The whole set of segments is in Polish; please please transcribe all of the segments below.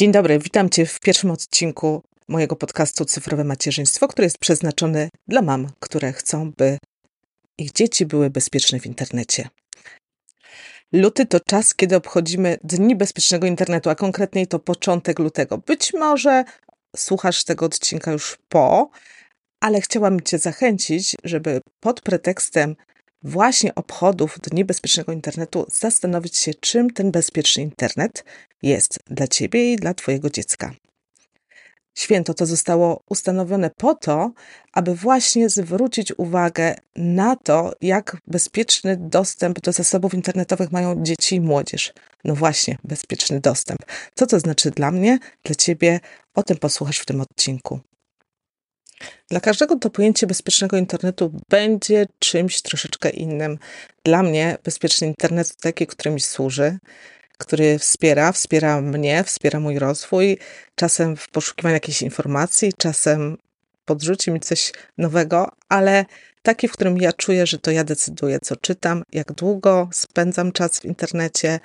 Dzień dobry, witam Cię w pierwszym odcinku mojego podcastu Cyfrowe Macierzyństwo, który jest przeznaczony dla mam, które chcą, by ich dzieci były bezpieczne w internecie. Luty to czas, kiedy obchodzimy Dni Bezpiecznego Internetu, a konkretniej to początek lutego. Być może słuchasz tego odcinka już po, ale chciałam Cię zachęcić, żeby pod pretekstem właśnie obchodów Dni Bezpiecznego Internetu zastanowić się, czym ten bezpieczny internet jest dla Ciebie i dla Twojego dziecka. Święto to zostało ustanowione po to, aby właśnie zwrócić uwagę na to, jak bezpieczny dostęp do zasobów internetowych mają dzieci i młodzież. No właśnie, bezpieczny dostęp. Co to znaczy dla mnie, dla ciebie? O tym posłuchasz w tym odcinku. Dla każdego to pojęcie bezpiecznego internetu będzie czymś troszeczkę innym. Dla mnie bezpieczny internet to taki, który mi służy, który wspiera, wspiera mnie, wspiera mój rozwój, czasem w poszukiwaniu jakiejś informacji, czasem podrzuci mi coś nowego, ale taki, w którym ja czuję, że to ja decyduję, co czytam, jak długo spędzam czas w internecie.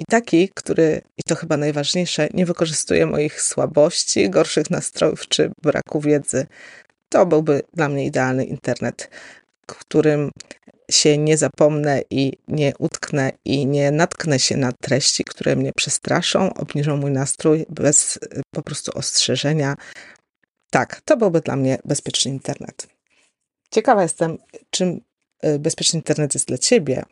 I taki, który, i to chyba najważniejsze, nie wykorzystuje moich słabości, gorszych nastrojów czy braku wiedzy. To byłby dla mnie idealny internet, którym się nie zapomnę i nie utknę i nie natknę się na treści, które mnie przestraszą, obniżą mój nastrój bez y, po prostu ostrzeżenia. Tak, to byłby dla mnie bezpieczny internet. Ciekawa jestem, czym y, bezpieczny internet jest dla ciebie,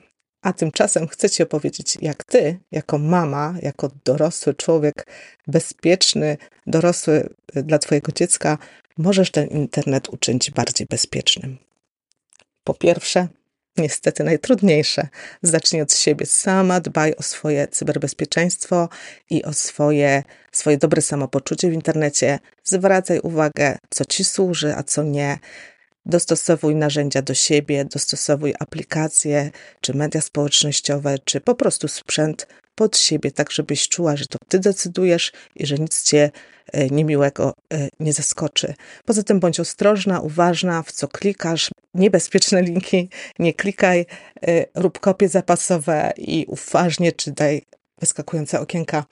a tymczasem chcę ci opowiedzieć, jak ty, jako mama, jako dorosły człowiek, bezpieczny, dorosły y, dla twojego dziecka, możesz ten internet uczynić bardziej bezpiecznym. Po pierwsze, niestety najtrudniejsze. Zacznij od siebie sama, dbaj o swoje cyberbezpieczeństwo i o swoje, swoje dobre samopoczucie w internecie. Zwracaj uwagę, co ci służy, a co nie. Dostosowuj narzędzia do siebie, dostosowuj aplikacje, czy media społecznościowe, czy po prostu sprzęt pod siebie, tak żebyś czuła, że to ty decydujesz i że nic cię e, niemiłego e, nie zaskoczy. Poza tym bądź ostrożna, uważna, w co klikasz. Niebezpieczne linki nie klikaj, e, rób kopie zapasowe i uważnie czytaj wyskakujące okienka.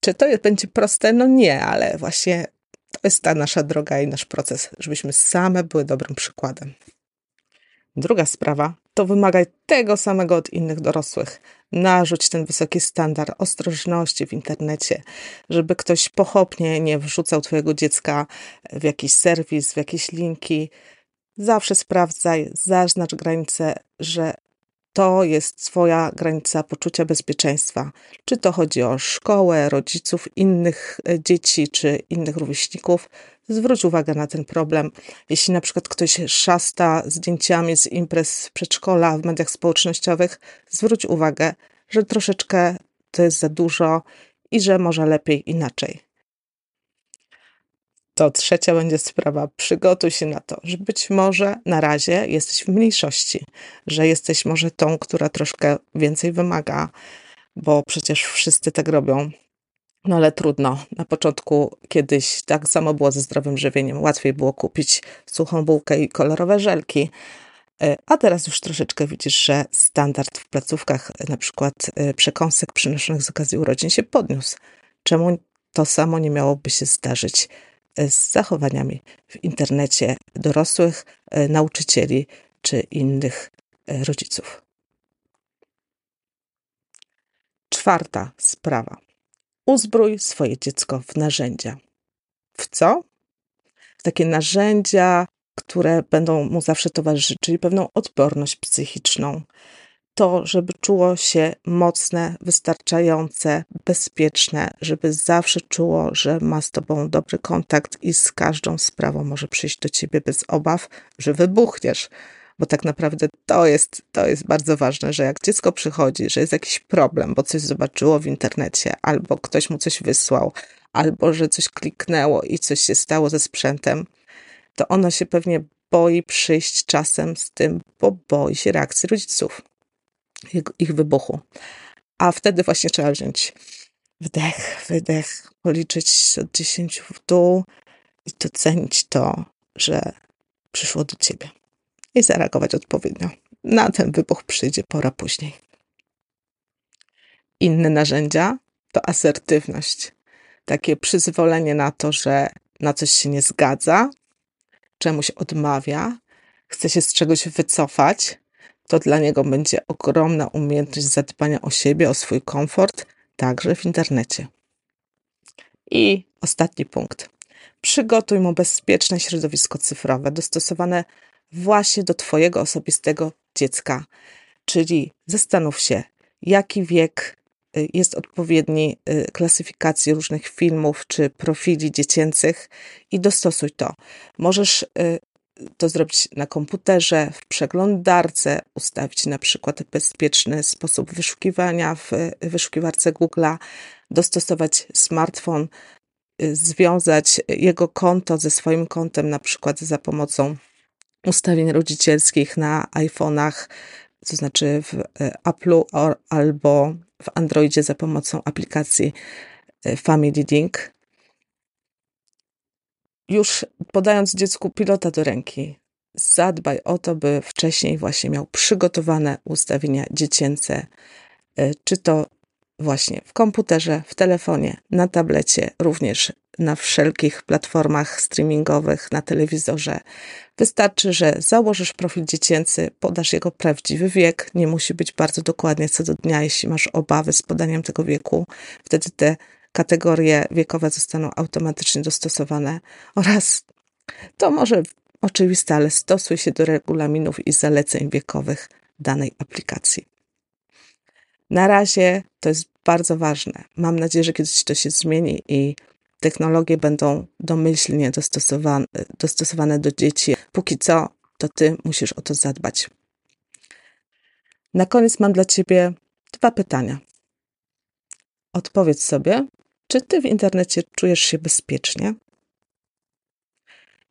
Czy to będzie proste? No nie, ale właśnie jest ta nasza droga i nasz proces, żebyśmy same były dobrym przykładem. Druga sprawa to wymagaj tego samego od innych dorosłych. Narzuć ten wysoki standard ostrożności w internecie, żeby ktoś pochopnie nie wrzucał Twojego dziecka w jakiś serwis, w jakieś linki. Zawsze sprawdzaj, zaznacz granice, że to jest Twoja granica poczucia bezpieczeństwa. Czy to chodzi o szkołę, rodziców, innych e, dzieci czy innych rówieśników. Zwróć uwagę na ten problem. Jeśli na przykład ktoś szasta zdjęciami z imprez przedszkola w mediach społecznościowych, zwróć uwagę, że troszeczkę to jest za dużo i że może lepiej inaczej to trzecia będzie sprawa. Przygotuj się na to, że być może na razie jesteś w mniejszości, że jesteś może tą, która troszkę więcej wymaga, bo przecież wszyscy tak robią. No ale trudno. Na początku kiedyś tak samo było ze zdrowym żywieniem. Łatwiej było kupić suchą bułkę i kolorowe żelki. E, a teraz już troszeczkę widzisz, że standard w placówkach, na przykład e, przekąsek przynoszonych z okazji urodzin się podniósł. Czemu to samo nie miałoby się zdarzyć z zachowaniami w internecie dorosłych, e, nauczycieli czy innych e, rodziców. Czwarta sprawa. Uzbrój swoje dziecko w narzędzia. W co? W takie narzędzia, które będą mu zawsze towarzyszyć, czyli pewną odporność psychiczną, to, żeby czuło się mocne, wystarczające, bezpieczne, żeby zawsze czuło, że ma z tobą dobry kontakt i z każdą sprawą może przyjść do ciebie bez obaw, że wybuchniesz. Bo tak naprawdę to jest, to jest bardzo ważne, że jak dziecko przychodzi, że jest jakiś problem, bo coś zobaczyło w internecie, albo ktoś mu coś wysłał, albo że coś kliknęło i coś się stało ze sprzętem, to ono się pewnie boi przyjść czasem z tym, bo boi się reakcji rodziców ich wybuchu. A wtedy właśnie trzeba wziąć wdech, wydech, policzyć od 10 w dół i docenić to, że przyszło do ciebie i zareagować odpowiednio. Na ten wybuch przyjdzie pora później. Inne narzędzia to asertywność. takie przyzwolenie na to, że na coś się nie zgadza, czemuś odmawia, chce się z czegoś wycofać, to dla niego będzie ogromna umiejętność zadbania o siebie, o swój komfort, także w internecie. I ostatni punkt. Przygotuj mu bezpieczne środowisko cyfrowe, dostosowane właśnie do Twojego osobistego dziecka. Czyli zastanów się, jaki wiek y, jest odpowiedni y, klasyfikacji różnych filmów czy profili dziecięcych i dostosuj to. Możesz y, to zrobić na komputerze, w przeglądarce, ustawić na przykład bezpieczny sposób wyszukiwania w wyszukiwarce Google'a, dostosować smartfon, związać jego konto ze swoim kontem, na przykład za pomocą ustawień rodzicielskich na iPhone'ach, to znaczy w Apple'u albo w Androidzie za pomocą aplikacji e, Family Link. Już podając dziecku pilota do ręki, zadbaj o to, by wcześniej właśnie miał przygotowane ustawienia dziecięce, e, czy to właśnie w komputerze, w telefonie, na tablecie, również na wszelkich platformach streamingowych, na telewizorze. Wystarczy, że założysz profil dziecięcy, podasz jego prawdziwy wiek, nie musi być bardzo dokładnie co do dnia, jeśli masz obawy z podaniem tego wieku. Wtedy te kategorie wiekowe zostaną automatycznie dostosowane oraz to może oczywiste, ale stosuj się do regulaminów i zaleceń wiekowych danej aplikacji. Na razie to jest bardzo ważne. Mam nadzieję, że kiedyś to się zmieni i technologie będą domyślnie dostosowane, dostosowane do dzieci. Póki co, to ty musisz o to zadbać. Na koniec mam dla ciebie dwa pytania. Odpowiedz sobie, czy ty w internecie czujesz się bezpiecznie?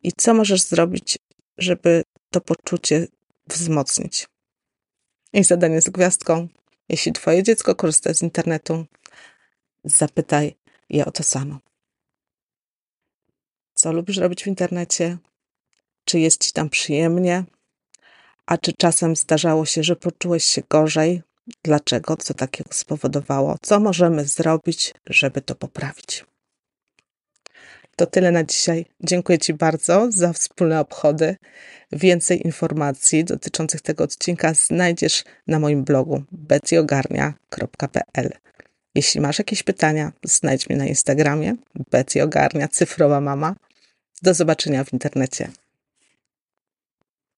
I co możesz zrobić, żeby to poczucie wzmocnić? I zadanie z gwiazdką. Jeśli twoje dziecko korzysta z internetu, zapytaj je o to samo. Co lubisz robić w internecie? Czy jest ci tam przyjemnie? A czy czasem zdarzało się, że poczułeś się gorzej? Dlaczego? Co takiego spowodowało? Co możemy zrobić, żeby to poprawić? To tyle na dzisiaj. Dziękuję Ci bardzo za wspólne obchody. Więcej informacji dotyczących tego odcinka znajdziesz na moim blogu betyogarnia.pl. Jeśli masz jakieś pytania, znajdź mnie na Instagramie Betty Ogarnia, cyfrowa mama. Do zobaczenia w internecie.